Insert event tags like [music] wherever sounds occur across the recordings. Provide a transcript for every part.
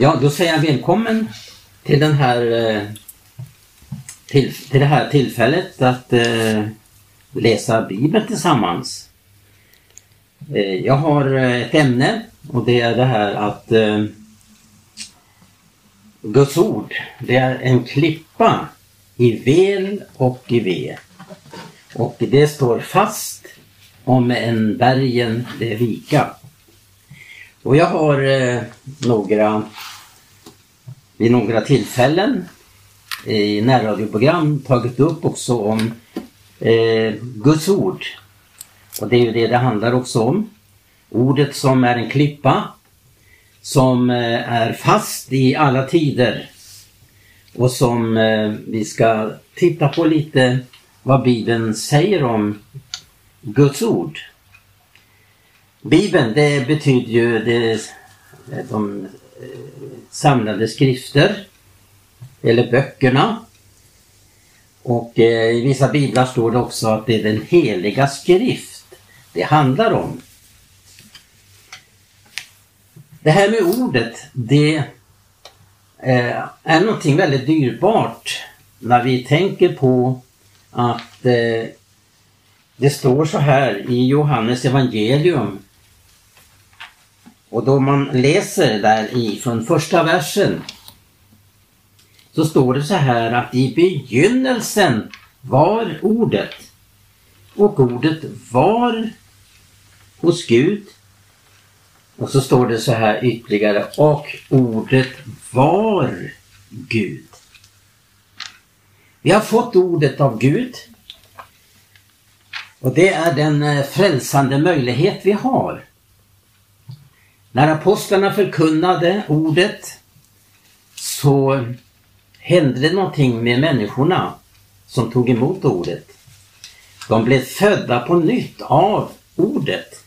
Ja, då säger jag välkommen till den här eh, till, till det här tillfället att eh, läsa Bibeln tillsammans. Eh, jag har eh, ett ämne och det är det här att eh, Guds ord, det är en klippa i väl och i ve. Och det står fast om en bergen det vika. Och jag har eh, några vid några tillfällen i närradioprogram tagit upp också om eh, Guds ord. Och det är ju det det handlar också om. Ordet som är en klippa som eh, är fast i alla tider och som eh, vi ska titta på lite vad Bibeln säger om Guds ord. Bibeln det betyder ju det, de eh, samlade skrifter eller böckerna. Och eh, i vissa biblar står det också att det är den heliga skrift det handlar om. Det här med ordet, det eh, är någonting väldigt dyrbart när vi tänker på att det står så här i Johannes evangelium och då man läser där i från första versen så står det så här att i begynnelsen var ordet och ordet var hos Gud. Och så står det så här ytterligare och ordet var Gud. Vi har fått ordet av Gud. Och det är den eh, frälsande möjlighet vi har. När apostlarna förkunnade ordet så hände det någonting med människorna som tog emot ordet. De blev födda på nytt av ordet.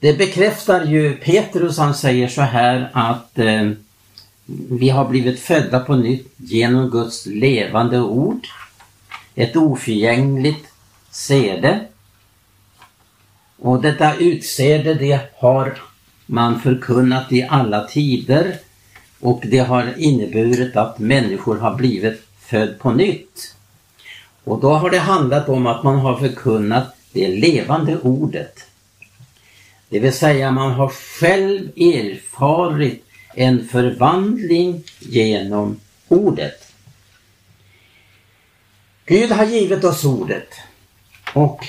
Det bekräftar ju Petrus, han säger så här att eh, vi har blivit födda på nytt genom Guds levande ord. Ett oförgängligt sede. Och detta utsäde det har man förkunnat i alla tider och det har inneburit att människor har blivit född på nytt. Och då har det handlat om att man har förkunnat det levande ordet. Det vill säga man har själv erfarit en förvandling genom ordet. Gud har givit oss ordet och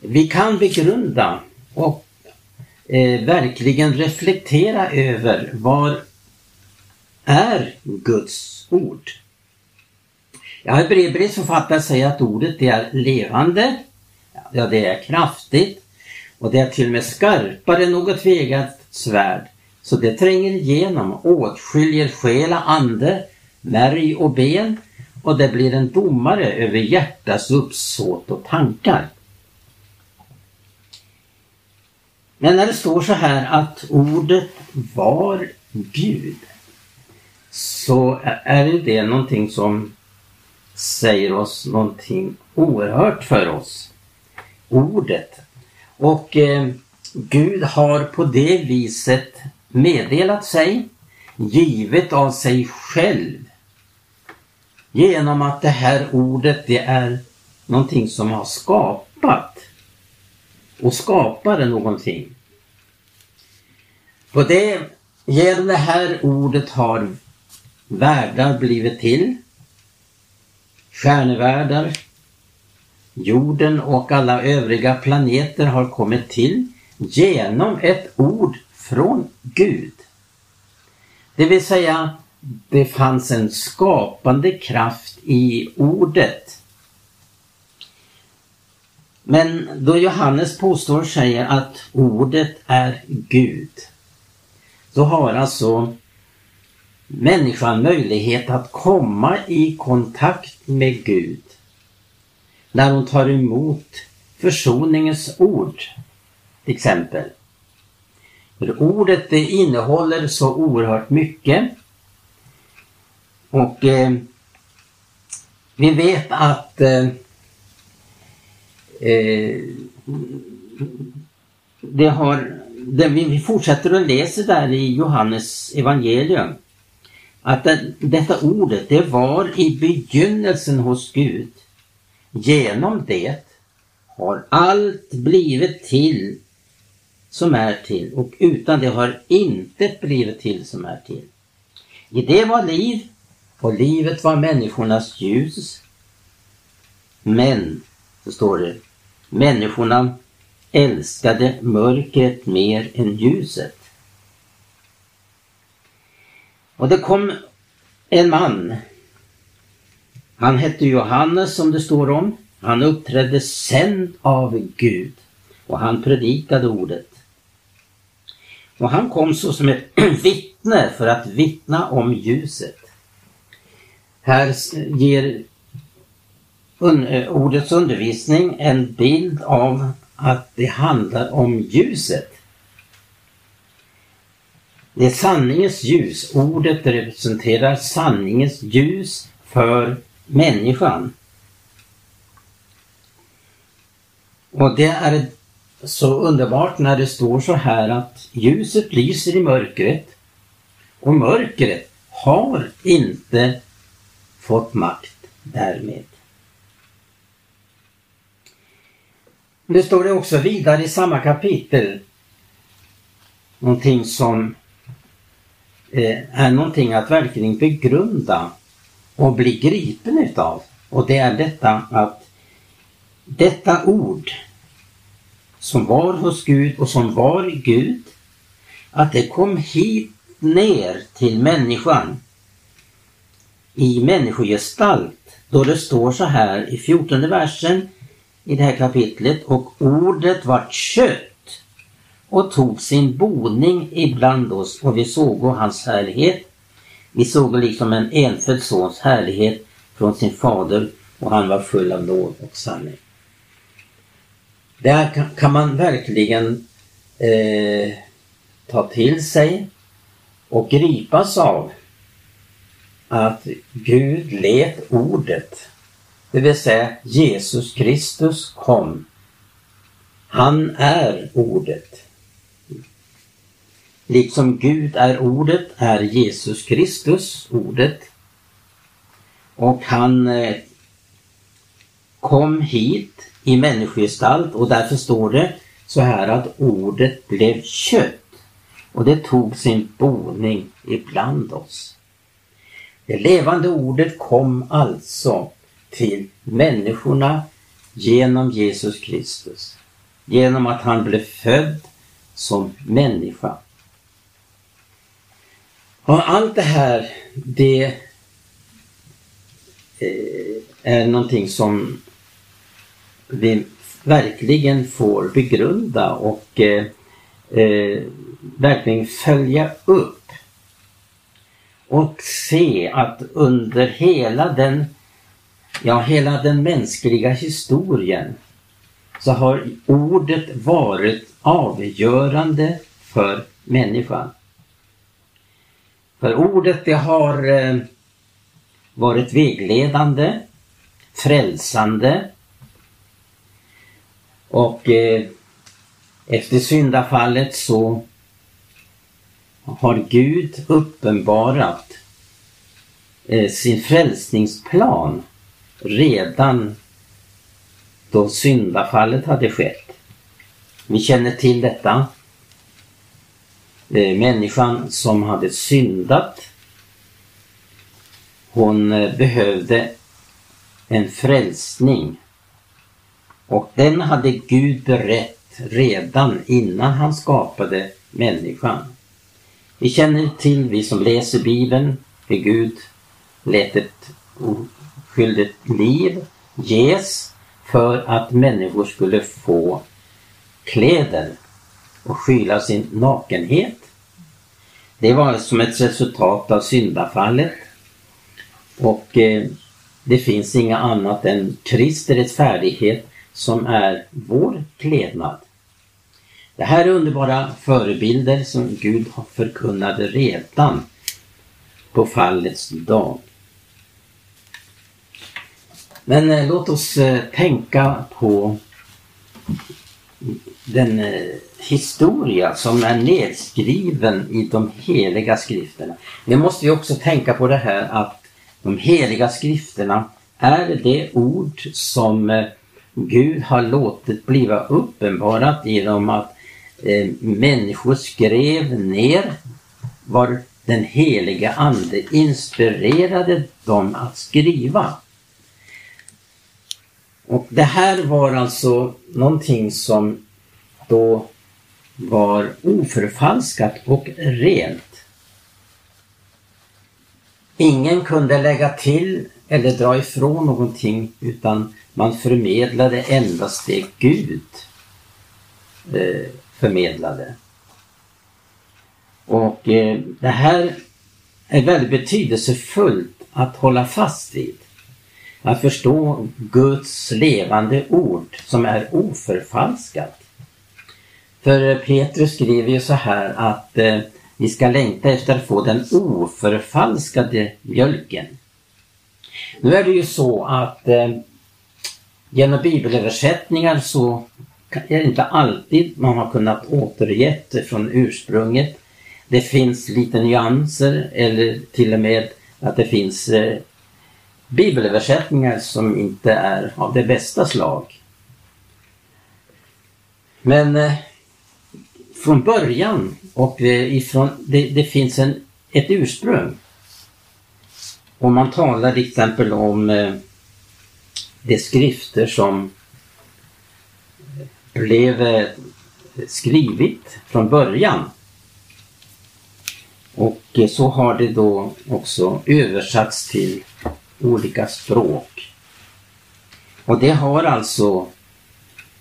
vi kan begrunda och eh, verkligen reflektera över vad är Guds ord? Ja, Hebreerbrevets författare säger att ordet det är levande, ja det är kraftigt och det är till och med skarpare än något tvegat svärd. Så det tränger igenom, åtskiljer själ och ande, märg och ben och det blir en domare över hjärtats uppsåt och tankar. Men när det står så här att ordet var Gud så är ju det någonting som säger oss någonting oerhört för oss. Ordet. Och eh, Gud har på det viset meddelat sig, givet av sig själv. Genom att det här ordet det är någonting som har skapat och skapade någonting. På det, genom det här ordet har världar blivit till. Stjärnevärldar, jorden och alla övriga planeter har kommit till genom ett ord från Gud. Det vill säga, det fanns en skapande kraft i ordet. Men då Johannes påstår säger att ordet är Gud, då har alltså människan möjlighet att komma i kontakt med Gud när hon tar emot försoningens ord, till exempel. För ordet det innehåller så oerhört mycket. Och eh, vi vet att eh, eh, det har det, vi fortsätter att läsa där i Johannes evangelium att det, detta ordet, det var i begynnelsen hos Gud. Genom det har allt blivit till som är till och utan det har intet blivit till som är till. I det var liv och livet var människornas ljus. Men, så står det, människorna älskade mörkret mer än ljuset. Och det kom en man. Han hette Johannes som det står om. Han uppträdde sänd av Gud och han predikade ordet. Och han kom så som ett [clears throat] vittne för att vittna om ljuset. Här ger un, eh, ordets undervisning en bild av att det handlar om ljuset. Det är sanningens ljus. Ordet representerar sanningens ljus för människan. Och det är så underbart när det står så här att ljuset lyser i mörkret och mörkret har inte fått makt därmed. Nu står det också vidare i samma kapitel någonting som eh, är någonting att verkligen begrunda och bli gripen utav. Och det är detta att detta ord som var hos Gud och som var Gud, att det kom hit ner till människan i människogestalt då det står så här i fjortonde versen i det här kapitlet och ordet var kött och tog sin boning ibland oss och vi såg hans härlighet. Vi såg liksom en enfödd sons härlighet från sin fader och han var full av nåd och sanning. Där kan man verkligen eh, ta till sig och gripas av att Gud lät ordet, det vill säga Jesus Kristus kom. Han är ordet. Liksom Gud är ordet är Jesus Kristus ordet. Och han eh, kom hit i människogestalt och därför står det så här att ordet blev kött och det tog sin boning ibland oss. Det levande ordet kom alltså till människorna genom Jesus Kristus. Genom att han blev född som människa. Och allt det här det eh, är någonting som vi verkligen får begrunda och eh, eh, verkligen följa upp. Och se att under hela den, ja hela den mänskliga historien. Så har ordet varit avgörande för människan. För ordet det har eh, varit vägledande, frälsande, och eh, efter syndafallet så har Gud uppenbarat eh, sin frälsningsplan redan då syndafallet hade skett. Vi känner till detta. Eh, människan som hade syndat hon eh, behövde en frälsning och den hade Gud berett redan innan han skapade människan. Vi känner till, vi som läser Bibeln, hur Gud lät ett skyldigt liv ges för att människor skulle få kläder och skyla sin nakenhet. Det var alltså som ett resultat av syndafallet. Och eh, det finns inga annat än Kristi rättfärdighet som är vår klädnad. Det här är underbara förebilder som Gud förkunnade redan på fallets dag. Men eh, låt oss eh, tänka på den eh, historia som är nedskriven i de heliga skrifterna. Vi måste ju också tänka på det här att de heliga skrifterna är det ord som eh, Gud har låtit bliva uppenbarat genom att eh, människor skrev ner vad den heliga Ande inspirerade dem att skriva. Och det här var alltså någonting som då var oförfalskat och rent. Ingen kunde lägga till eller dra ifrån någonting utan man förmedlade endast det Gud eh, förmedlade. Och eh, det här är väldigt betydelsefullt att hålla fast vid. Att förstå Guds levande ord som är oförfalskat. För eh, Petrus skriver ju så här att eh, vi ska längta efter att få den oförfalskade mjölken. Nu är det ju så att eh, genom bibelöversättningar så är det inte alltid man har kunnat återge från ursprunget. Det finns lite nyanser eller till och med att det finns eh, bibelöversättningar som inte är av det bästa slag. Men eh, från början och eh, ifrån, det, det finns en, ett ursprung. Om man talar till exempel om eh, de skrifter som blev eh, skrivit från början. Och eh, så har det då också översatts till olika språk. Och det har alltså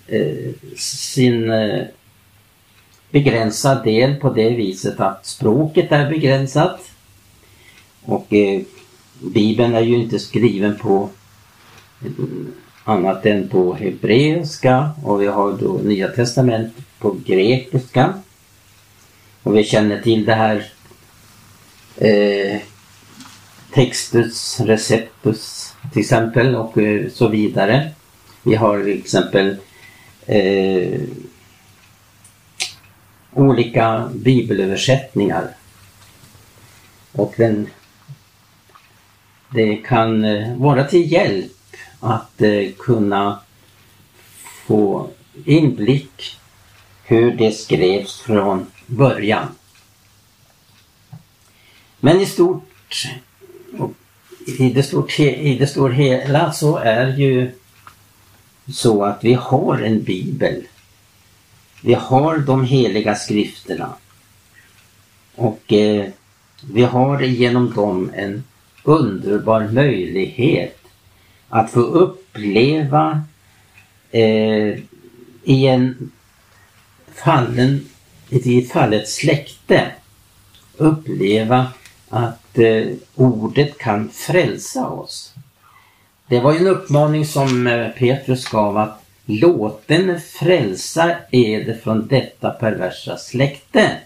eh, sin eh, begränsad del på det viset att språket är begränsat. Och eh, Bibeln är ju inte skriven på eh, annat än på hebreiska och vi har då Nya Testamentet på grekiska. Och vi känner till det här eh, Textus Receptus till exempel och eh, så vidare. Vi har till exempel eh, olika bibelöversättningar. Och den, det kan eh, vara till hjälp att eh, kunna få inblick hur det skrevs från början. Men i stort, i det, stort, i det stora hela så är ju så att vi har en bibel. Vi har de heliga skrifterna. Och eh, vi har genom dem en underbar möjlighet att få uppleva eh, i en fallen, i ett fallet släkte uppleva att eh, ordet kan frälsa oss. Det var ju en uppmaning som eh, Petrus gav att låten frälsa eder från detta perversa släkte.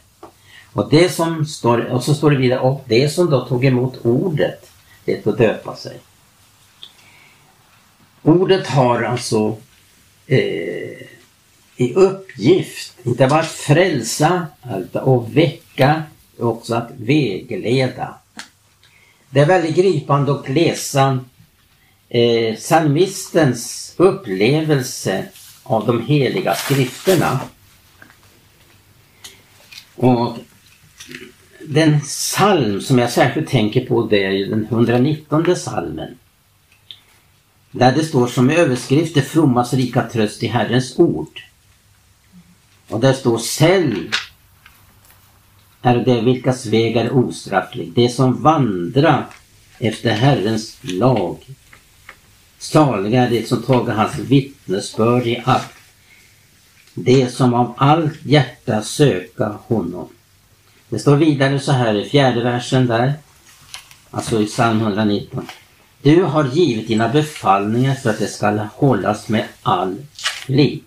Och det som står, och så står det vidare, och det som då tog emot ordet, det att döpa sig. Ordet har alltså eh, i uppgift, inte bara att frälsa och väcka, också att vägleda. Det är väldigt gripande att läsa eh, psalmistens upplevelse av de heliga skrifterna. Och den psalm som jag särskilt tänker på det är den 119 psalmen. Där det står som överskrift det frommas rika tröst i Herrens ord. Och där står Sälj är det vilkas väg är ostrafflig, det som vandrar efter Herrens lag. Saliga är det som taga hans vittnesbörd i akt, det som av allt hjärta söka honom. Det står vidare så här i fjärde versen där, alltså i psalm 119. Du har givit dina befallningar för att det skall hållas med all flit.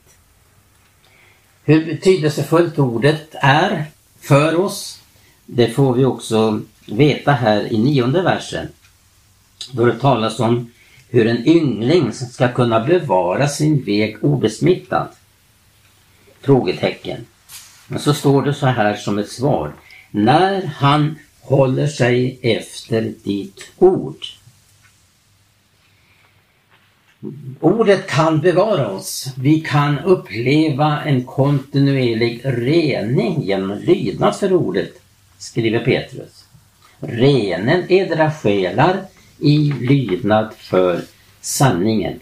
Hur betydelsefullt ordet är för oss, det får vi också veta här i nionde versen. Då det talas om hur en yngling ska kunna bevara sin väg obesmittad. Frågetecken. Men så står det så här som ett svar. När han håller sig efter ditt ord. Ordet kan bevara oss. Vi kan uppleva en kontinuerlig rening genom lydnad för ordet, skriver Petrus. Renen edra själar i lydnad för sanningen.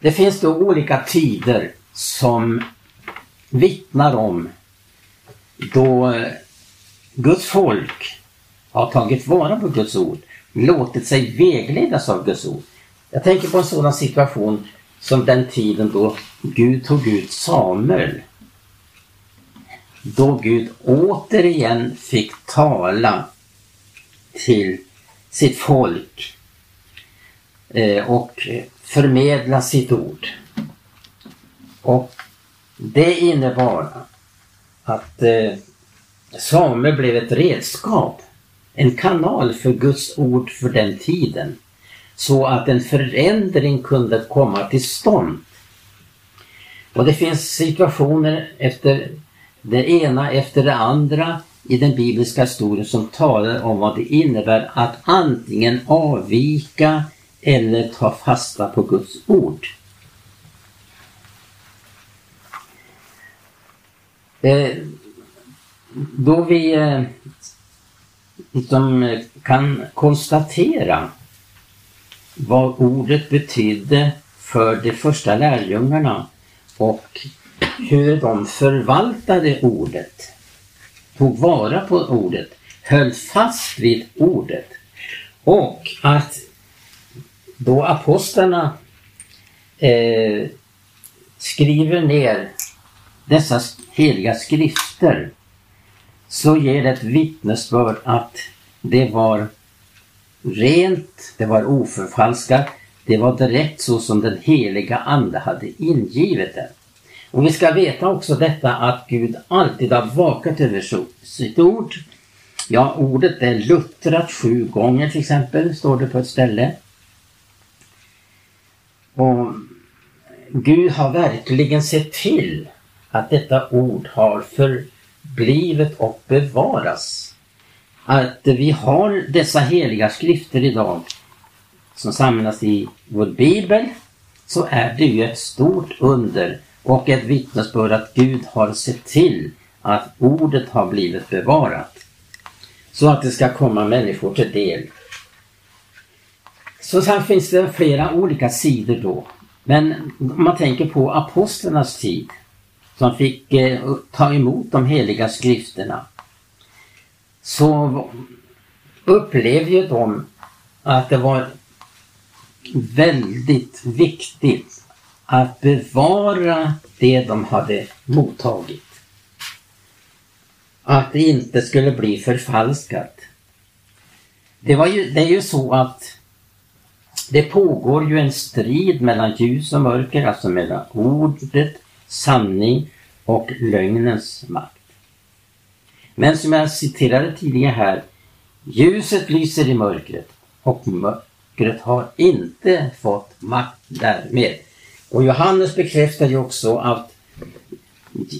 Det finns då olika tider som vittnar om då Guds folk har tagit vara på Guds ord, låtit sig vägledas av Guds ord. Jag tänker på en sådan situation som den tiden då Gud tog ut Samuel. Då Gud återigen fick tala till sitt folk eh, och förmedla sitt ord. Och det innebar att eh, Samuel blev ett redskap, en kanal för Guds ord för den tiden. Så att en förändring kunde komma till stånd. Och det finns situationer efter det ena efter det andra i den bibliska historien som talar om vad det innebär att antingen avvika eller ta fasta på Guds ord. Eh, då vi eh, de eh, kan konstatera vad ordet betydde för de första lärjungarna och hur de förvaltade ordet, tog vara på ordet, höll fast vid ordet. Och att då apostlarna eh, skriver ner dessa heliga skrifter så ger det ett vittnesbörd att det var rent, det var oförfalskat, det var direkt så som den heliga Ande hade ingivit det. Och vi ska veta också detta att Gud alltid har vakat över sitt ord. Ja, ordet är luttrat sju gånger till exempel, står det på ett ställe. Och Gud har verkligen sett till att detta ord har blivet och bevaras. Att vi har dessa heliga skrifter idag som samlas i vår bibel så är det ju ett stort under och ett vittnesbörd att Gud har sett till att ordet har blivit bevarat. Så att det ska komma människor till del. Så sen finns det flera olika sidor då. Men om man tänker på apostlarnas tid som fick eh, ta emot de heliga skrifterna så upplevde ju de att det var väldigt viktigt att bevara det de hade mottagit. Att det inte skulle bli förfalskat. Det, var ju, det är ju så att det pågår ju en strid mellan ljus och mörker, alltså mellan ordet, sanning och lögnens makt. Men som jag citerade tidigare här, ljuset lyser i mörkret och mörkret har inte fått makt därmed. Och Johannes bekräftar ju också att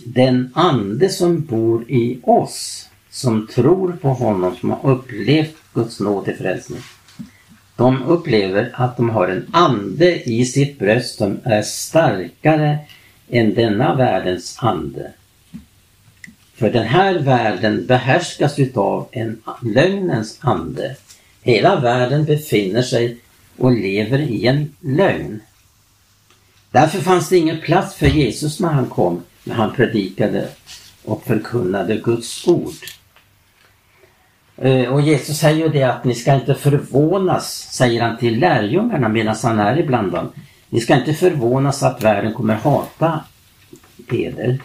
den ande som bor i oss, som tror på honom, som har upplevt Guds nåd till frälsning, de upplever att de har en ande i sitt bröst som är starkare än denna världens ande. För den här världen behärskas utav en lögnens ande. Hela världen befinner sig och lever i en lögn. Därför fanns det ingen plats för Jesus när han kom, när han predikade och förkunnade Guds ord. Eh, och Jesus säger ju det att ni ska inte förvånas, säger han till lärjungarna medan han är ibland dem. Ni ska inte förvånas att världen kommer hata eder.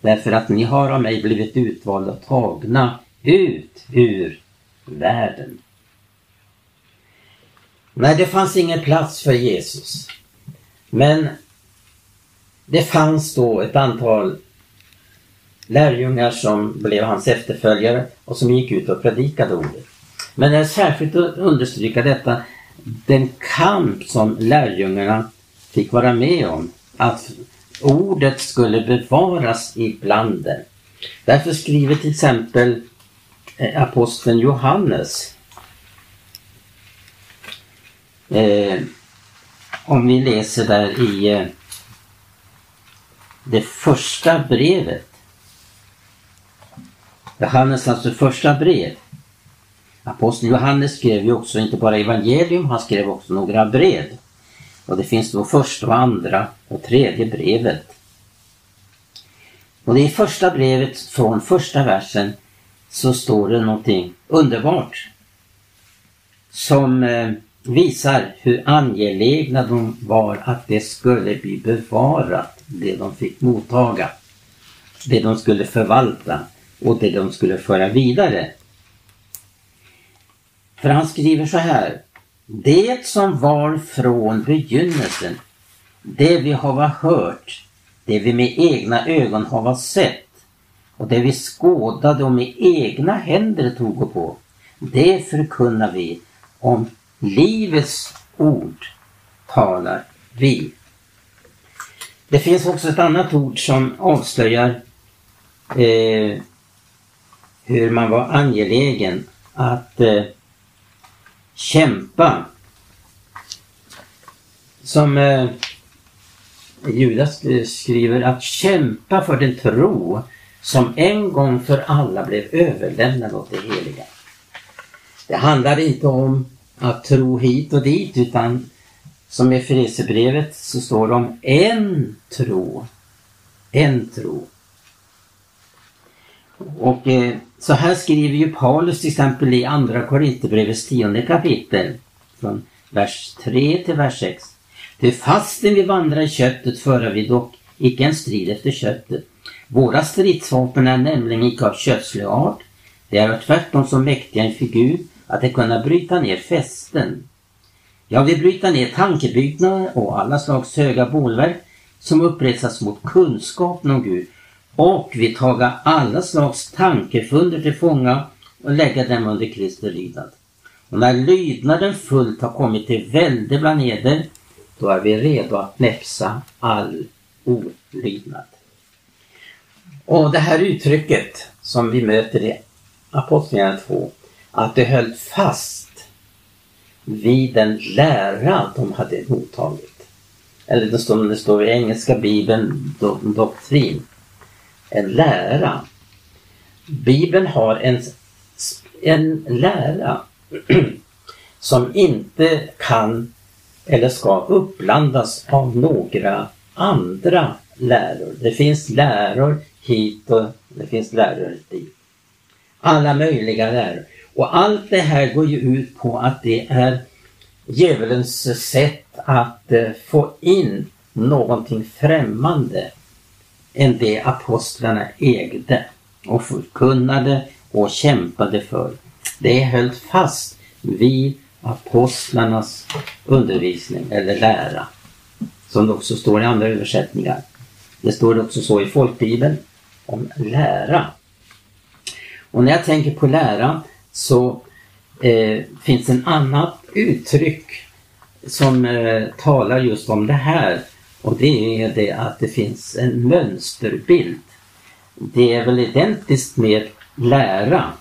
Därför att ni har av mig blivit utvalda och tagna ut ur världen. Nej, det fanns ingen plats för Jesus. Men det fanns då ett antal lärjungar som blev hans efterföljare och som gick ut och predikade ordet. Men jag vill särskilt understryka detta, den kamp som lärjungarna fick vara med om att ordet skulle bevaras ibland dem. Därför skriver till exempel eh, aposteln Johannes eh, om vi läser där i eh, det första brevet. Johannes alltså första brev. Aposteln Johannes skrev ju också inte bara evangelium, han skrev också några brev. Och det finns då första och andra och tredje brevet. Och det är första brevet från första versen så står det någonting underbart. Som eh, visar hur angelägna de var att det skulle bli bevarat, det de fick mottaga. Det de skulle förvalta och det de skulle föra vidare. För han skriver så här. Det som var från begynnelsen, det vi hava hört, det vi med egna ögon hava sett och det vi skådade och med egna händer tog på, det förkunnar vi om livets ord talar vi. Det finns också ett annat ord som avslöjar eh, hur man var angelägen att eh, kämpa. Som eh, Judas eh, skriver att kämpa för den tro som en gång för alla blev överlämnad åt det heliga. Det handlar inte om att tro hit och dit utan som i Efesierbrevet så står det om en tro. En tro. Och eh, så här skriver ju Paulus till exempel i Andra Korinthierbrevets tionde kapitel från vers 3 till vers 6. Ty fastän vi vandrar i köttet föra vi dock icke en strid efter köttet. Våra stridsvapen är nämligen icke av kötslig art. De är tvärtom så mäktiga en figur att de kunna bryta ner fästen. Jag vill bryta ner tankebyggnader och alla slags höga bolverk som upprättas mot kunskapen om Gud och vi taga alla slags tankefunder till fånga och lägga dem under Kristi lydnad. Och när lydnaden fullt har kommit till välde bland eder, då är vi redo att näpsa all olydnad. Och det här uttrycket som vi möter i Apostlagärningarna 2, att de höll fast vid den lära de hade mottagit. Eller det står, det står i engelska bibeln do, doktrin lära. Bibeln har en, en lära [clears throat] som inte kan eller ska uppblandas av några andra läror. Det finns läror hit och det finns läror dit. Alla möjliga läror. Och allt det här går ju ut på att det är djävulens sätt att eh, få in någonting främmande än det apostlarna ägde och förkunnade och kämpade för. Det höll fast vid apostlarnas undervisning eller lära. Som det också står i andra översättningar. Det står också så i folkbibeln om lära. Och när jag tänker på lära så eh, finns en annat uttryck som eh, talar just om det här och det är det att det finns en mönsterbild. Det är väl identiskt med lära.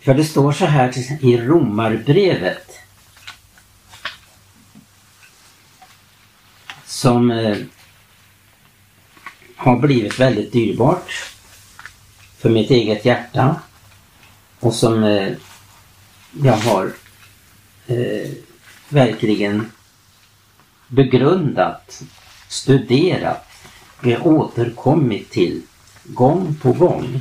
För det står så här i Romarbrevet. Som eh, har blivit väldigt dyrbart för mitt eget hjärta. Och som eh, jag har eh, verkligen begrundat, studerat, återkommit till gång på gång.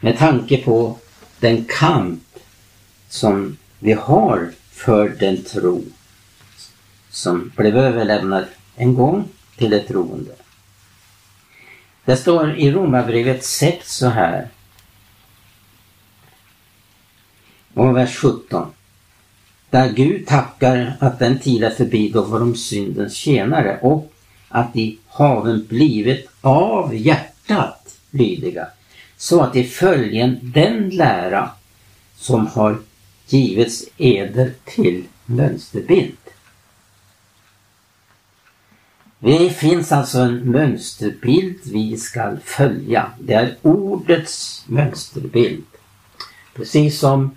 Med tanke på den kamp som vi har för den tro som blev överlämnad en gång till ett troende. Det står i Romarbrevet 6 så här. Och vers 17 där Gud tackar att den tid är förbi då var de syndens tjänare och att de haven blivit av hjärtat lydiga så att de följen den lära som har givits eder till mönsterbild. Det finns alltså en mönsterbild vi ska följa. Det är ordets mönsterbild. Precis som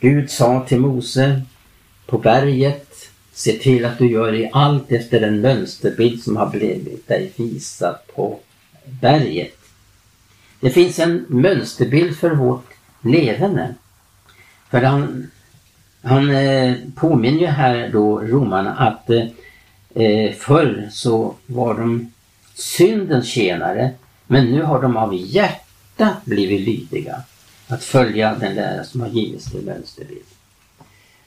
Gud sa till Mose på berget. Se till att du gör i allt efter den mönsterbild som har blivit dig visad på berget. Det finns en mönsterbild för vårt levande. För han, han eh, påminner ju här då romarna att eh, förr så var de syndens tjänare men nu har de av hjärta blivit lydiga. Att följa den lära som har givits till mönsterbild.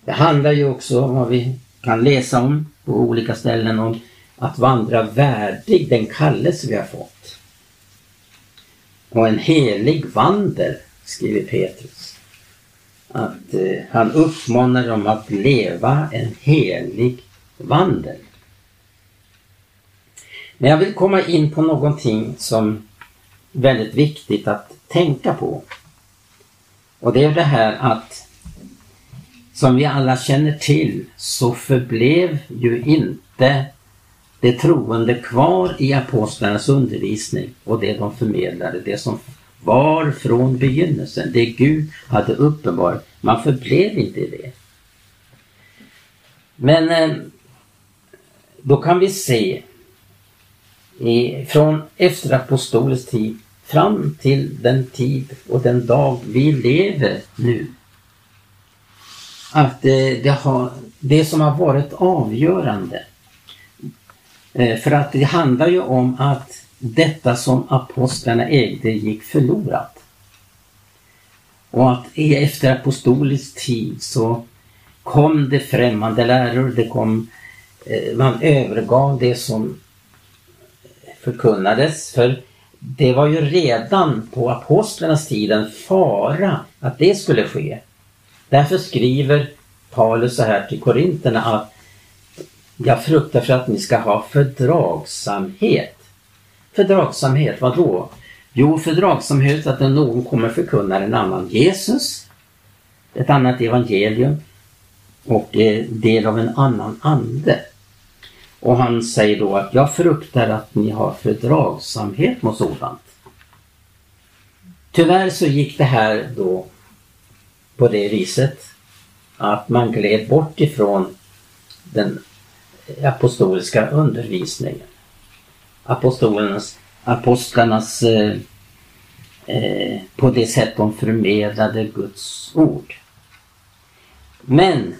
Det handlar ju också om vad vi kan läsa om på olika ställen om att vandra värdig den kallelse vi har fått. Och en helig vandel, skriver Petrus. Att eh, han uppmanar dem att leva en helig vandel. Men jag vill komma in på någonting som är väldigt viktigt att tänka på. Och det är det här att som vi alla känner till så förblev ju inte de troende kvar i apostlarnas undervisning och det de förmedlade, det som var från begynnelsen, det Gud hade uppenbarat. Man förblev inte i det. Men eh, då kan vi se från efter apostolens tid fram till den tid och den dag vi lever nu. Att eh, det, har, det som har varit avgörande. Eh, för att det handlar ju om att detta som apostlarna ägde gick förlorat. Och att efter apostolisk tid så kom det främmande läror, det kom, eh, man övergav det som förkunnades. För det var ju redan på apostlarnas tid en fara att det skulle ske. Därför skriver Paulus så här till korinterna att jag fruktar för att ni ska ha fördragsamhet. Fördragsamhet, vad då? Jo, fördragsamhet att någon kommer förkunna en annan Jesus, ett annat evangelium och är del av en annan ande. Och han säger då att jag fruktar att ni har fördragsamhet mot sådant. Tyvärr så gick det här då på det viset att man gled bort ifrån den apostoliska undervisningen. Apostolernas, apostlarnas eh, eh, på det sätt de förmedlade Guds ord. Men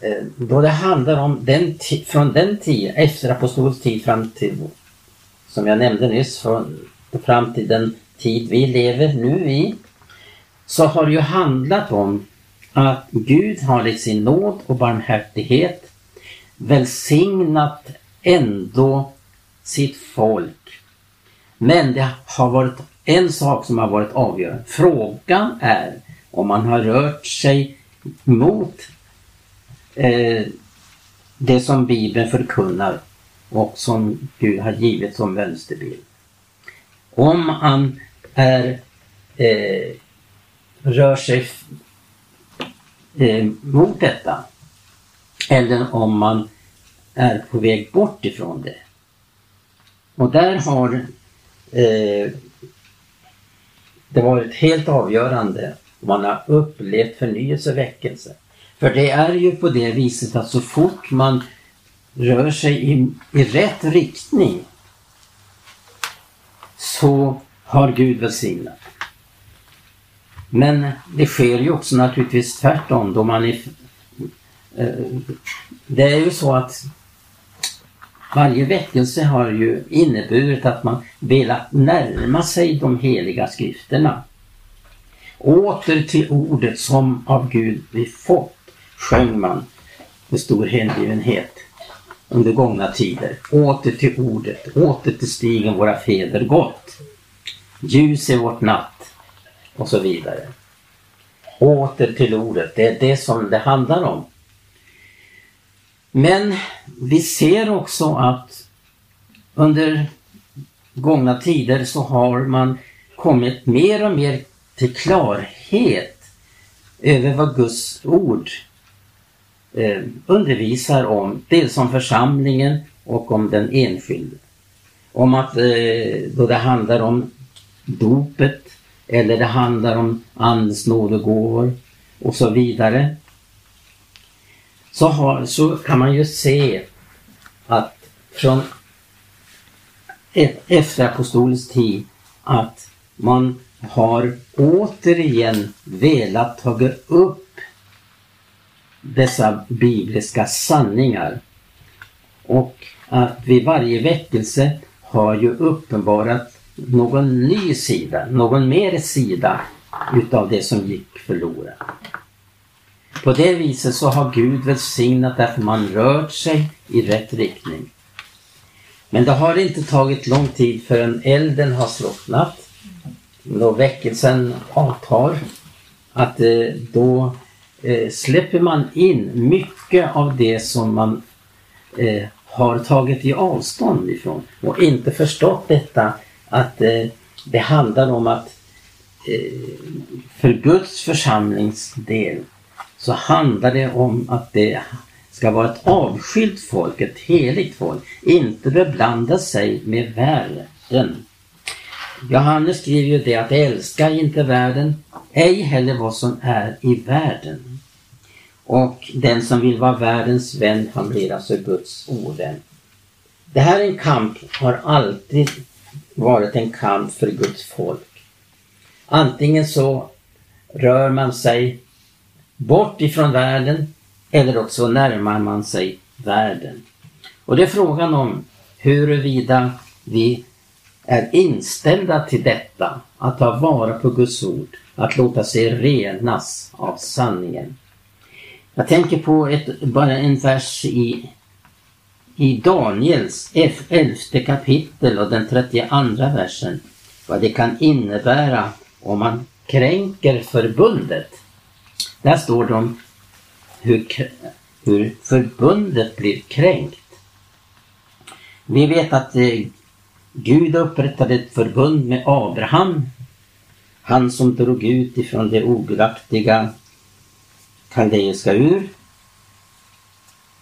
Eh, då det handlar om den från den tiden, efter apostolens tid fram till, som jag nämnde nyss, från, fram till den tid vi lever nu i, så har det ju handlat om att Gud har i sin nåd och barmhärtighet välsignat ändå sitt folk. Men det har varit en sak som har varit avgörande. Frågan är om man har rört sig mot eh, det som Bibeln förkunnar och som Gud har givit som mönsterbild. Om man är, eh, rör sig eh, mot detta eller om man är på väg bort ifrån det. Och där har eh, det varit helt avgörande om man har upplevt förnyelse och väckelse. För det är ju på det viset att så fort man rör sig i, i rätt riktning så har Gud välsignat. Men det sker ju också naturligtvis tvärtom då man är... Eh, det är ju så att varje väckelse har ju inneburit att man velat närma sig de heliga skrifterna. Åter till ordet som av Gud vi fått sjöng man med stor hängivenhet under gångna tider. Åter till ordet, åter till stigen våra fäder gått. Ljus är vårt natt och så vidare. Åter till ordet, det är det som det handlar om. Men vi ser också att under gångna tider så har man kommit mer och mer till klarhet över vad Guds ord eh, undervisar om dels om församlingen och om den enskilde. Om att eh, då det handlar om dopet eller det handlar om Andens nådegåvor och så vidare. Så, har, så kan man ju se att från e- efter apostolisk tid att man har återigen velat ta upp dessa bibliska sanningar. Och att vid varje väckelse har ju uppenbarat någon ny sida, någon mer sida utav det som gick förlorat. På det viset så har Gud välsignat att man rört sig i rätt riktning. Men det har inte tagit lång tid förrän elden har slocknat. Då väckelsen avtar. Att eh, då eh, släpper man in mycket av det som man eh, har tagit i avstånd ifrån och inte förstått detta att eh, det handlar om att eh, för Guds församlingsdel så handlar det om att det ska vara ett avskilt folk, ett heligt folk, inte beblanda sig med världen. Johannes skriver ju det att älska inte världen, ej heller vad som är i världen. Och den som vill vara världens vän, han blir alltså Guds ovän. Det här är en kamp, har alltid varit en kamp för Guds folk. Antingen så rör man sig bort ifrån världen eller också närmar man sig världen. Och det är frågan om huruvida vi är inställda till detta, att ta vara på Guds ord, att låta sig renas av sanningen. Jag tänker på ett, bara en vers i, i Daniels elfte kapitel och den 32 versen. Vad det kan innebära om man kränker förbundet. Där står det om hur, hur förbundet blir kränkt. Vi vet att eh, Gud upprättade ett förbund med Abraham. Han som drog ut ifrån det ogudaktiga kaldeiska ur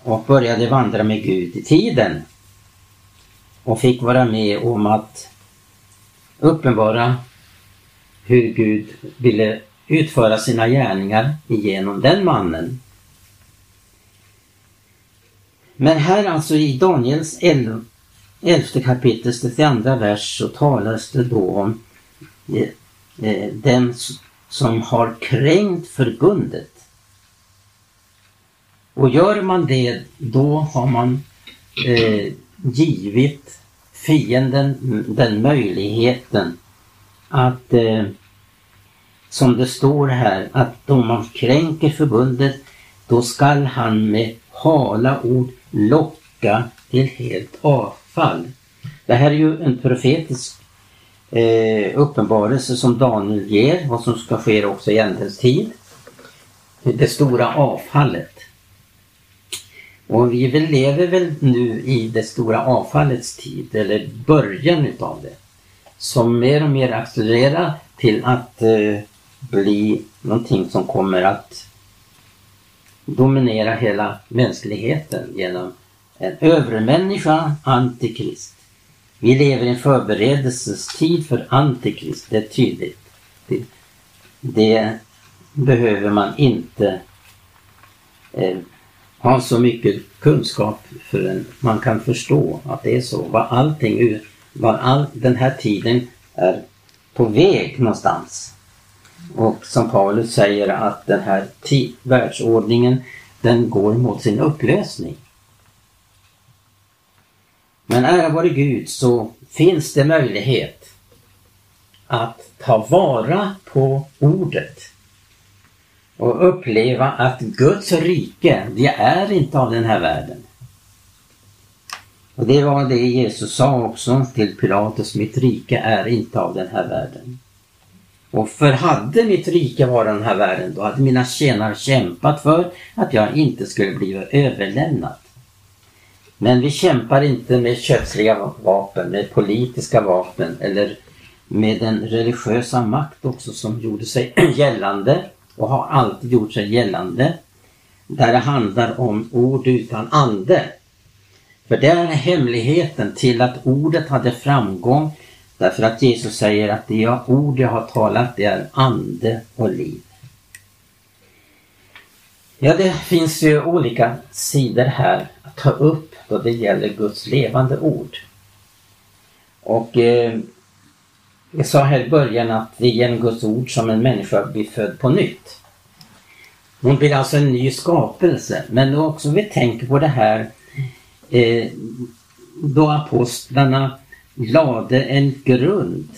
och började vandra med Gud i tiden och fick vara med om att uppenbara hur Gud ville utföra sina gärningar genom den mannen. Men här alltså i Daniels 11 kapitel 32 vers så talas det då om eh, eh, den som har kränkt förbundet. Och gör man det då har man eh, givit fienden den möjligheten att eh, som det står här att om man kränker förbundet då skall han med hala ord locka till helt avfall. Det här är ju en profetisk eh, uppenbarelse som Daniel ger, vad som ska ske också i ändens tid. Det stora avfallet. Och vi väl lever väl nu i det stora avfallets tid, eller början utav det. Som mer och mer accelererar till att eh, bli någonting som kommer att dominera hela mänskligheten genom en övermänniska, antikrist. Vi lever i en förberedelsestid för antikrist, det är tydligt. Det, det behöver man inte eh, ha så mycket kunskap för man kan förstå att det är så. var allting, var all den här tiden är på väg någonstans. Och som Paulus säger att den här världsordningen den går mot sin upplösning. Men ära vare Gud så finns det möjlighet att ta vara på ordet och uppleva att Guds rike, det är inte av den här världen. Och det var det Jesus sa också till Pilatus, mitt rike är inte av den här världen. Och för hade mitt rike varit den här världen, då hade mina tjänare kämpat för att jag inte skulle bli överlämnad. Men vi kämpar inte med kötsliga vapen, med politiska vapen eller med den religiösa makt också som gjorde sig [clears throat] gällande och har alltid gjort sig gällande. där det handlar om ord utan ande. För det är hemligheten till att ordet hade framgång därför att Jesus säger att det ord jag har talat det är ande och liv. Ja, det finns ju olika sidor här att ta upp då det gäller Guds levande ord. Och eh, jag sa här i början att det är genom Guds ord som en människa blir född på nytt. Hon blir alltså en ny skapelse. Men då också vi tänker på det här eh, då apostlarna lade en grund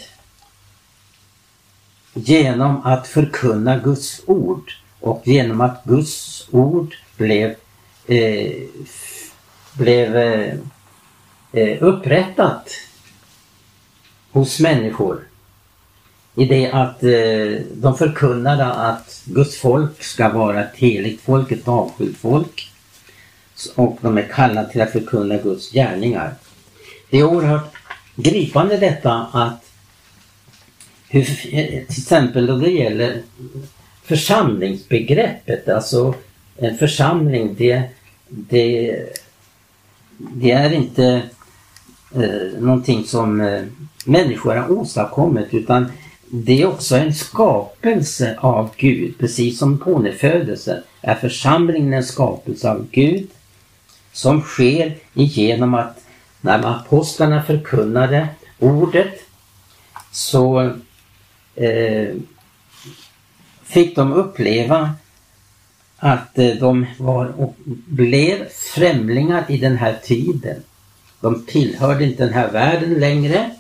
genom att förkunna Guds ord och genom att Guds ord blev, eh, blev eh, eh upprättat hos människor. I det att eh, de förkunnade att Guds folk ska vara ett heligt folk, ett avskilt folk. Och de är kallade till att förkunna Guds gärningar. Det är oerhört gripande detta att hur, eh, till exempel då det gäller församlingsbegreppet, alltså en församling det, det, det är inte eh, någonting som eh, människor har åstadkommit utan det är också en skapelse av Gud, precis som pånyfödelsen är församlingen en skapelse av Gud som sker genom att när apostlarna förkunnade ordet så eh, fick de uppleva att eh, de var och blev främlingar i den här tiden. De tillhörde inte den här världen längre.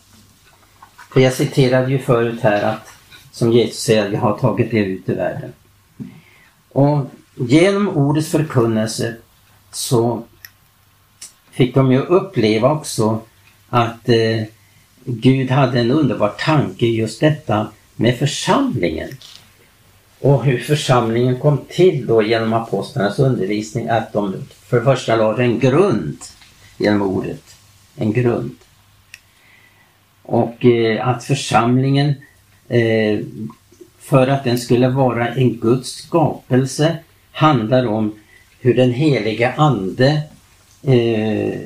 För jag citerade ju förut här att som Jesus säger, jag har tagit er ut i världen. Och genom ordets förkunnelse så fick de ju uppleva också att eh, Gud hade en underbar tanke just detta med församlingen. Och hur församlingen kom till då genom apostlarnas undervisning att de för det första lade en grund genom ordet. En grund. Och eh, att församlingen eh, för att den skulle vara en Guds skapelse handlar om hur den heliga Ande eh,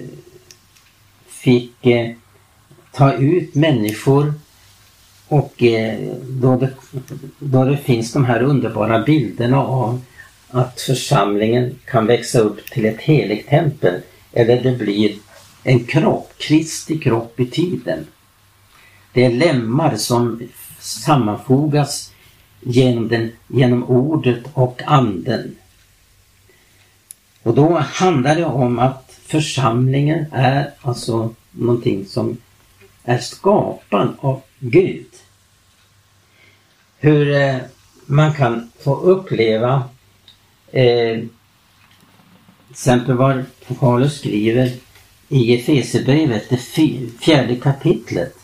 fick eh, ta ut människor och eh, då, det, då det finns de här underbara bilderna av att församlingen kan växa upp till ett heligt tempel eller det blir en kropp, Kristi kropp i tiden. Det är lemmar som sammanfogas genom, den, genom ordet och anden. Och då handlar det om att församlingen är alltså någonting som är skapad av Gud. Hur eh, man kan få uppleva eh, exempel vad Paulus skriver i Efesierbrevet, det fjärde kapitlet.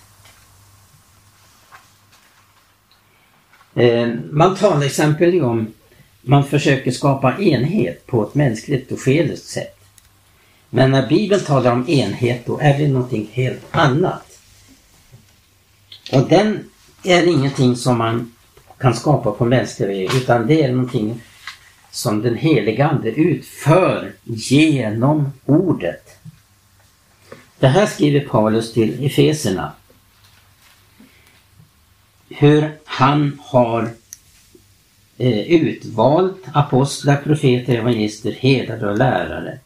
Eh, man talar exempel om man försöker skapa enhet på ett mänskligt och skeligt sätt. Men när Bibeln talar om enhet då är det någonting helt annat. Och den är ingenting som man kan skapa på mänsklig väg utan det är någonting som den heliga Ande utför genom ordet. Det här skriver Paulus till Efeserna. Hur han har eh, utvalt apostlar, profeter, evangelister, herdar och lärare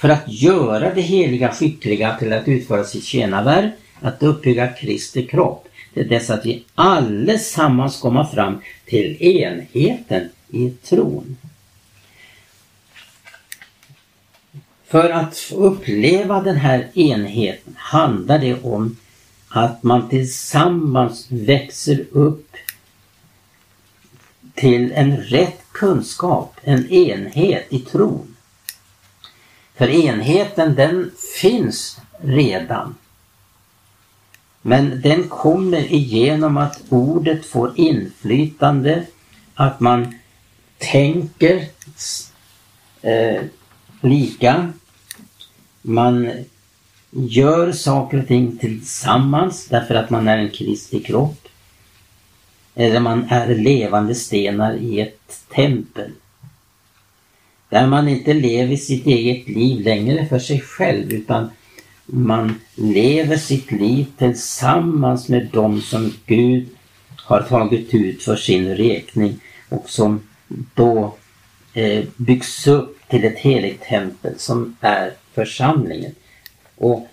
för att göra det heliga skickliga till att utföra sitt tjänarvärv, att uppbygga Kristi kropp, till dess att vi allesammans kommer fram till enheten i tron. För att uppleva den här enheten handlar det om att man tillsammans växer upp till en rätt kunskap, en enhet i tron. För enheten den finns redan. Men den kommer igenom att ordet får inflytande, att man tänker eh, lika, man gör saker och ting tillsammans därför att man är en Kristi kropp. Eller man är levande stenar i ett tempel. Där man inte lever sitt eget liv längre för sig själv utan man lever sitt liv tillsammans med dem som Gud har tagit ut för sin räkning och som då eh, byggs upp till ett heligt tempel som är församlingen. Och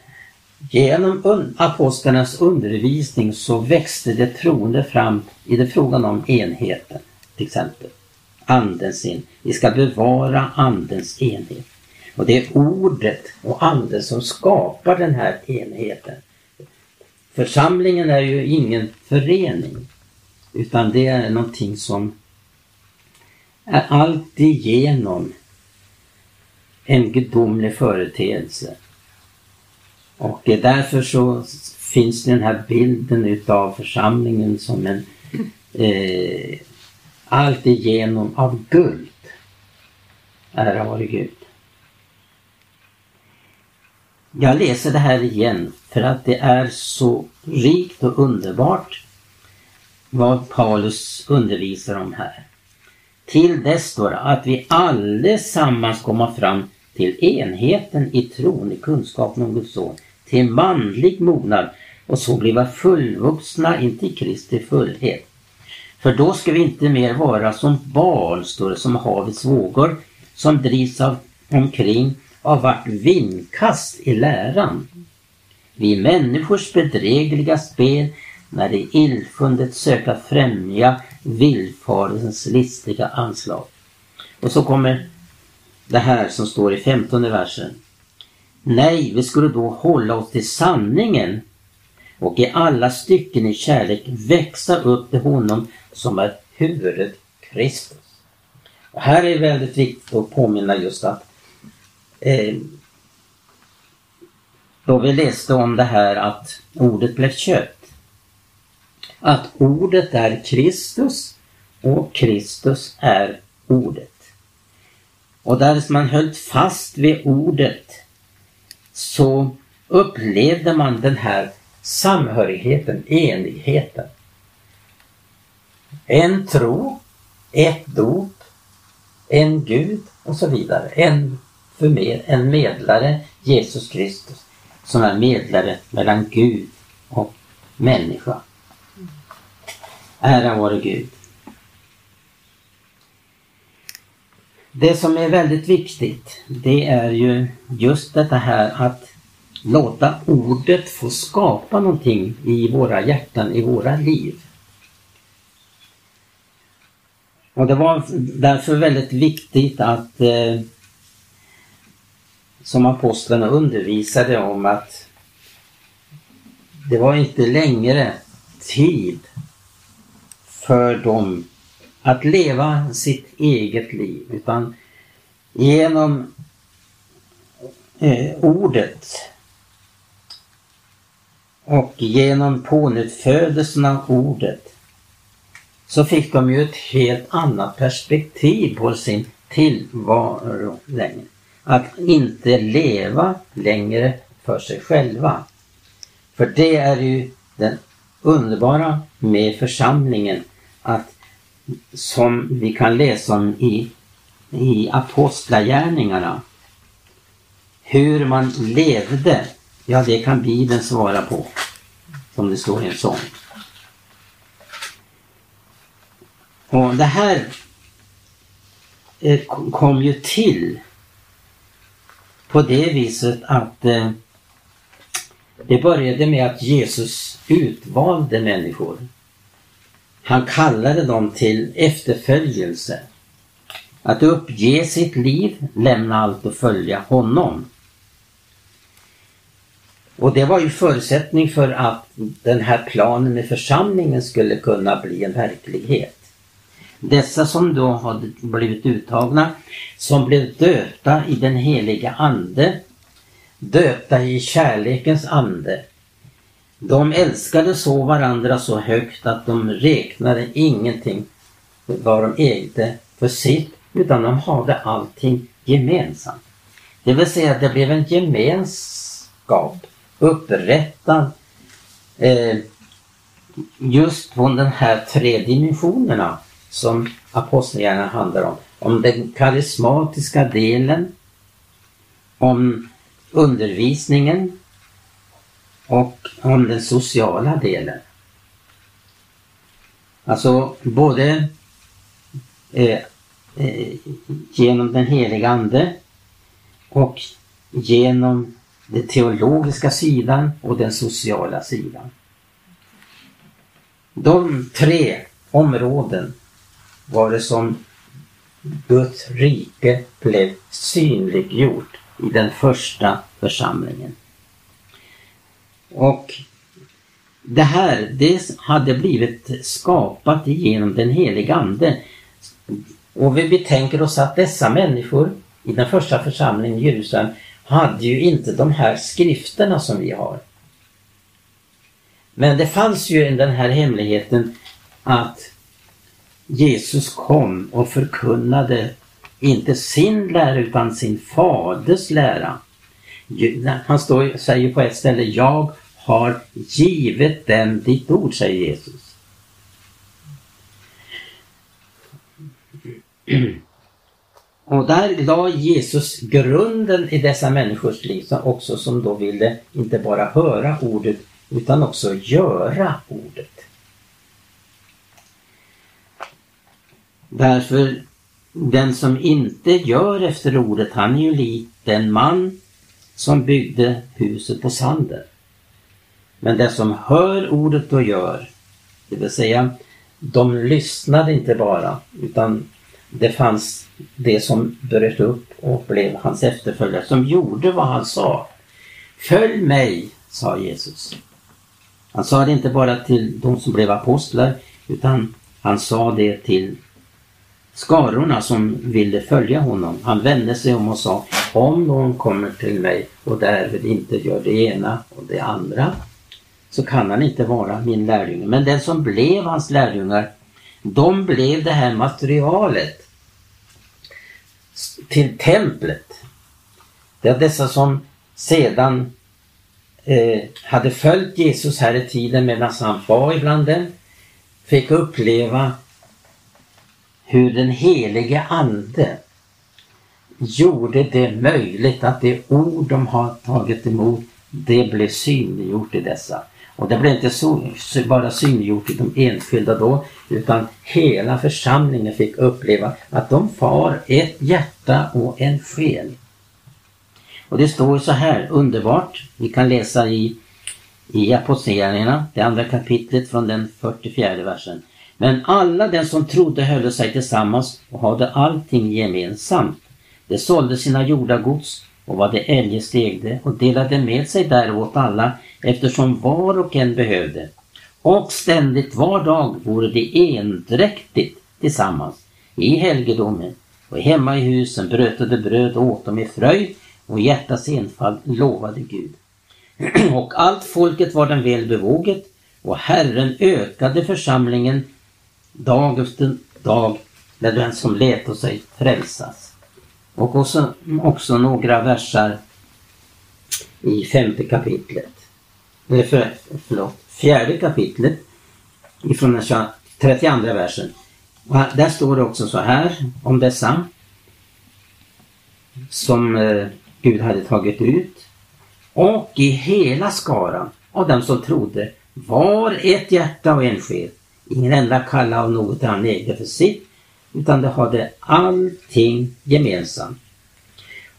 genom un apostlarnas undervisning så växte det troende fram i det frågan om enheten till exempel. Andens enhet. Vi ska bevara andens enhet. Och det är ordet och anden som skapar den här enheten. Församlingen är ju ingen förening utan det är någonting som är alltigenom en gudomlig företeelse. Och därför så finns den här bilden utav församlingen som en eh, alltigenom av guld. Ära vare Gud. Jag läser det här igen för att det är så rikt och underbart vad Paulus undervisar om här. Till dess står att vi allesammans kommer fram till enheten i tron, i kunskapen om Guds son, till manlig mognad och så bliva fullvuxna in till Kristi fullhet. För då ska vi inte mer vara som barn, står det, som havets vågor, som drivs av, omkring av vart vindkast i läran. Vi människors bedrägliga spel när det illfundet söka främja villfarelsens listiga anslag. Och så kommer det här som står i femtonde versen. Nej, vi skulle då hålla oss till sanningen och i alla stycken i kärlek växa upp till honom som är huvudet Kristus. Och här är det väldigt viktigt att påminna just att eh, då vi läste om det här att ordet blev kött. Att ordet är Kristus och Kristus är ordet. Och därest man höll fast vid ordet så upplevde man den här samhörigheten, enigheten. En tro, ett dop, en Gud och så vidare. En, för med, en medlare, Jesus Kristus, som är medlare mellan Gud och människa. Ära vare Gud. Det som är väldigt viktigt det är ju just detta här att låta ordet få skapa någonting i våra hjärtan, i våra liv. Och det var därför väldigt viktigt att eh, som apostlarna undervisade om att det var inte längre tid för dem att leva sitt eget liv utan genom eh, ordet och genom pånyttfödelsen av ordet så fick de ju ett helt annat perspektiv på sin tillvaro längre. Att inte leva längre för sig själva. För det är ju den underbara med församlingen att som vi kan läsa om i, i Apostlagärningarna. Hur man levde, ja det kan Bibeln svara på. Som det står i en sång. Och det här eh, kom ju till på det viset att eh, det började med att Jesus utvalde människor. Han kallade dem till efterföljelse. Att uppge sitt liv, lämna allt och följa honom. Och det var ju förutsättning för att den här planen med församlingen skulle kunna bli en verklighet. Dessa som då hade blivit uttagna, som blev döpta i den heliga Ande, döpta i kärlekens ande. De älskade så varandra så högt att de räknade ingenting vad de ägde för sitt utan de hade allting gemensamt. Det vill säga att det blev en gemenskap upprättad eh, just från de här tre dimensionerna som apostlagärningarna handlar om. Om den karismatiska delen, om undervisningen och om den sociala delen. Alltså både eh, eh, genom den heliga Ande och genom den teologiska sidan och den sociala sidan. De tre områden var det som Guds rike blev synliggjort i den första församlingen. Och det här, det hade blivit skapat genom den heliga Ande. Och vi betänker oss att dessa människor i den första församlingen i Jerusalem hade ju inte de här skrifterna som vi har. Men det fanns ju den här hemligheten att Jesus kom och förkunnade inte sin lära utan sin faders lära. Han står, säger på ett ställe, jag har givit dem ditt ord, säger Jesus. Och där la Jesus grunden i dessa människors liv också som då ville inte bara höra ordet utan också göra ordet. Därför den som inte gör efter ordet han är ju lik den man som byggde huset på sanden. Men det som hör ordet och gör, det vill säga de lyssnade inte bara utan det fanns det som bröt upp och blev hans efterföljare som gjorde vad han sa. Följ mig, sa Jesus. Han sa det inte bara till de som blev apostlar utan han sa det till skarorna som ville följa honom. Han vände sig om och sa om någon kommer till mig och därvid inte gör det ena och det andra så kan han inte vara min lärjunge. Men den som blev hans lärjungar de blev det här materialet till templet. Det är dessa som sedan eh, hade följt Jesus här i tiden medan han var ibland dem fick uppleva hur den helige Ande gjorde det möjligt att det ord de har tagit emot det blev synliggjort i dessa. Och det blev inte så, bara synliggjort i de enskilda då utan hela församlingen fick uppleva att de var ett hjärta och en själ. Och det står så här underbart. Vi kan läsa i, i Apostlagärningarna, det andra kapitlet från den 44 versen. Men alla den som trodde höll sig tillsammans och hade allting gemensamt. De sålde sina jordagods och vad de eljest ägde och delade med sig där åt alla eftersom var och en behövde. Och ständigt var dag vore de endräktigt tillsammans i helgedomen och hemma i husen bröt de bröd och åt dem i fröjd och hjärtats enfald lovade Gud. [clears throat] och allt folket var den väl bevåget, och Herren ökade församlingen dag efter dag med den som letar sig frälsas. Och också, också några versar i femte kapitlet. Eller för, förlåt, fjärde kapitlet ifrån den 32 versen. Och där står det också så här om dessa som eh, Gud hade tagit ut. Och i hela skaran av dem som trodde var ett hjärta och en själ. Ingen enda kallade av något han ägde för sitt utan de hade allting gemensamt.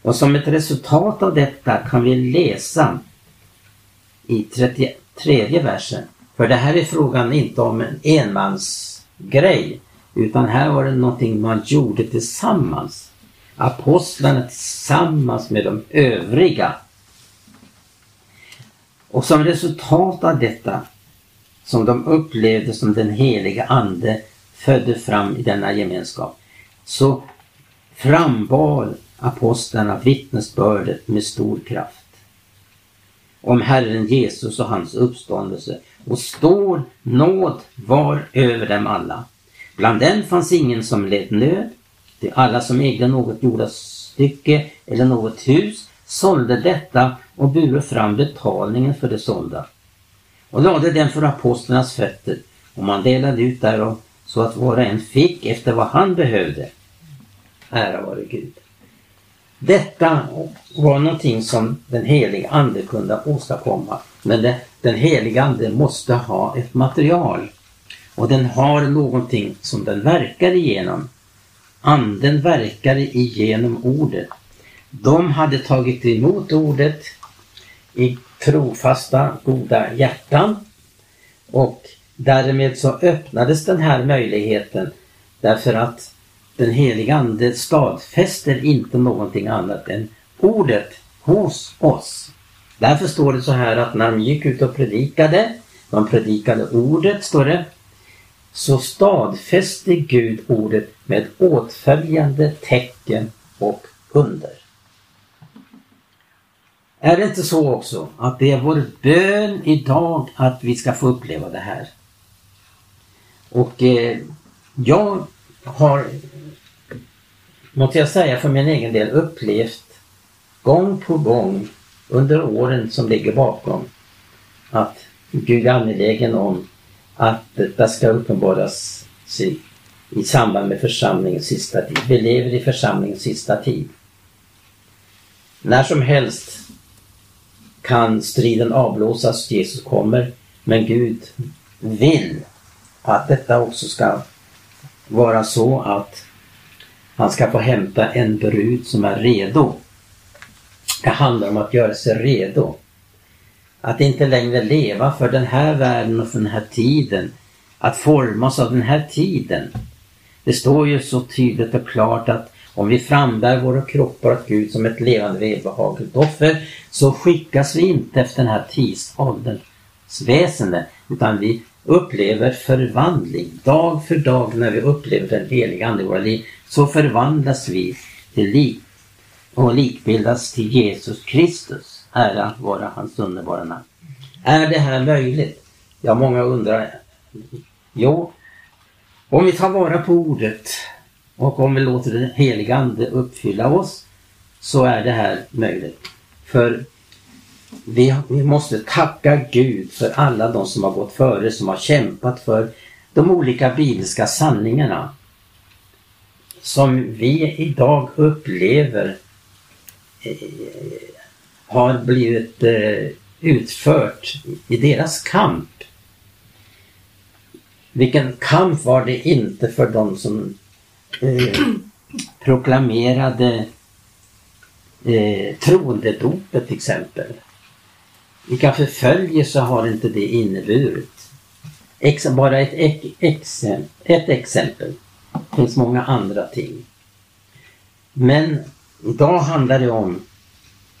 Och som ett resultat av detta kan vi läsa i 33 versen. För det här är frågan inte om en enmansgrej utan här var det någonting man gjorde tillsammans. Apostlarna tillsammans med de övriga. Och som resultat av detta som de upplevde som den heliga Ande födde fram i denna gemenskap så frambar apostlarna vittnesbördet med stor kraft om Herren Jesus och hans uppståndelse och stor nåd var över dem alla. Bland dem fanns ingen som led nöd. De alla som ägde något jordastycke eller något hus sålde detta och bure fram betalningen för det sålda och lade den för apostlarnas fötter och man delade ut därav så att var och en fick efter vad han behövde. Ära vare Gud. Detta var någonting som den heliga Ande kunde åstadkomma. Men det, den heliga Ande måste ha ett material. Och den har någonting som den verkar igenom. Anden verkade igenom ordet. De hade tagit emot ordet i trofasta, goda hjärtan. Och därmed så öppnades den här möjligheten därför att den heliga Ande stadfäster inte någonting annat än ordet hos oss. Därför står det så här att när de gick ut och predikade, de predikade ordet, står det, så stadfäste Gud ordet med åtföljande tecken och under. Är det inte så också att det är vår bön idag att vi ska få uppleva det här? Och eh, jag har, måste jag säga för min egen del, upplevt gång på gång under åren som ligger bakom att Gud är angelägen om att detta ska uppenbaras sig i samband med församlingens sista tid. Vi lever i församlingens sista tid. När som helst kan striden avblåsas, Jesus kommer, men Gud vill att detta också ska vara så att han ska få hämta en brud som är redo. Det handlar om att göra sig redo. Att inte längre leva för den här världen och för den här tiden. Att formas av den här tiden. Det står ju så tydligt och klart att om vi frambär våra kroppar åt Gud som ett levande välbehagligt offer så skickas vi inte efter den här tidsålderns väsende utan vi upplever förvandling. Dag för dag när vi upplever den heliga Ande i våra liv så förvandlas vi till lik och likbildas till Jesus Kristus. Ära vara hans underbara namn. Är det här möjligt? Ja, många undrar. Jo, om vi tar vara på ordet och om vi låter den heliga Ande uppfylla oss så är det här möjligt. För vi, vi måste tacka Gud för alla de som har gått före, som har kämpat för de olika bibliska sanningarna som vi idag upplever eh, har blivit eh, utfört i deras kamp. Vilken kamp var det inte för de som eh, proklamerade eh, troendedopet till exempel. Vilka förföljelser har inte det inneburit? Ex bara ett, ex ex ett exempel. Det finns många andra ting. Men idag handlar det om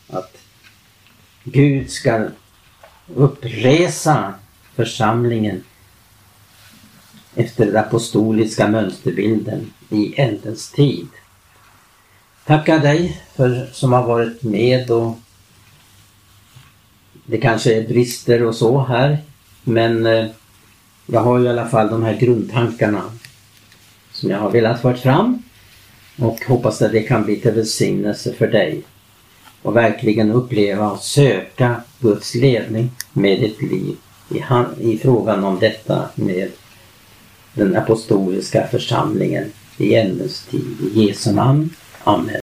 att Gud ska uppresa församlingen efter den apostoliska mönsterbilden i ändens tid. Tackar dig för som har varit med och det kanske är brister och så här men eh, jag har i alla fall de här grundtankarna som jag har velat föra fram och hoppas att det kan bli till välsignelse för dig och verkligen uppleva och söka Guds ledning med ditt liv i, i frågan om detta med den apostoliska församlingen i ändens tid. I Jesu namn. Amen.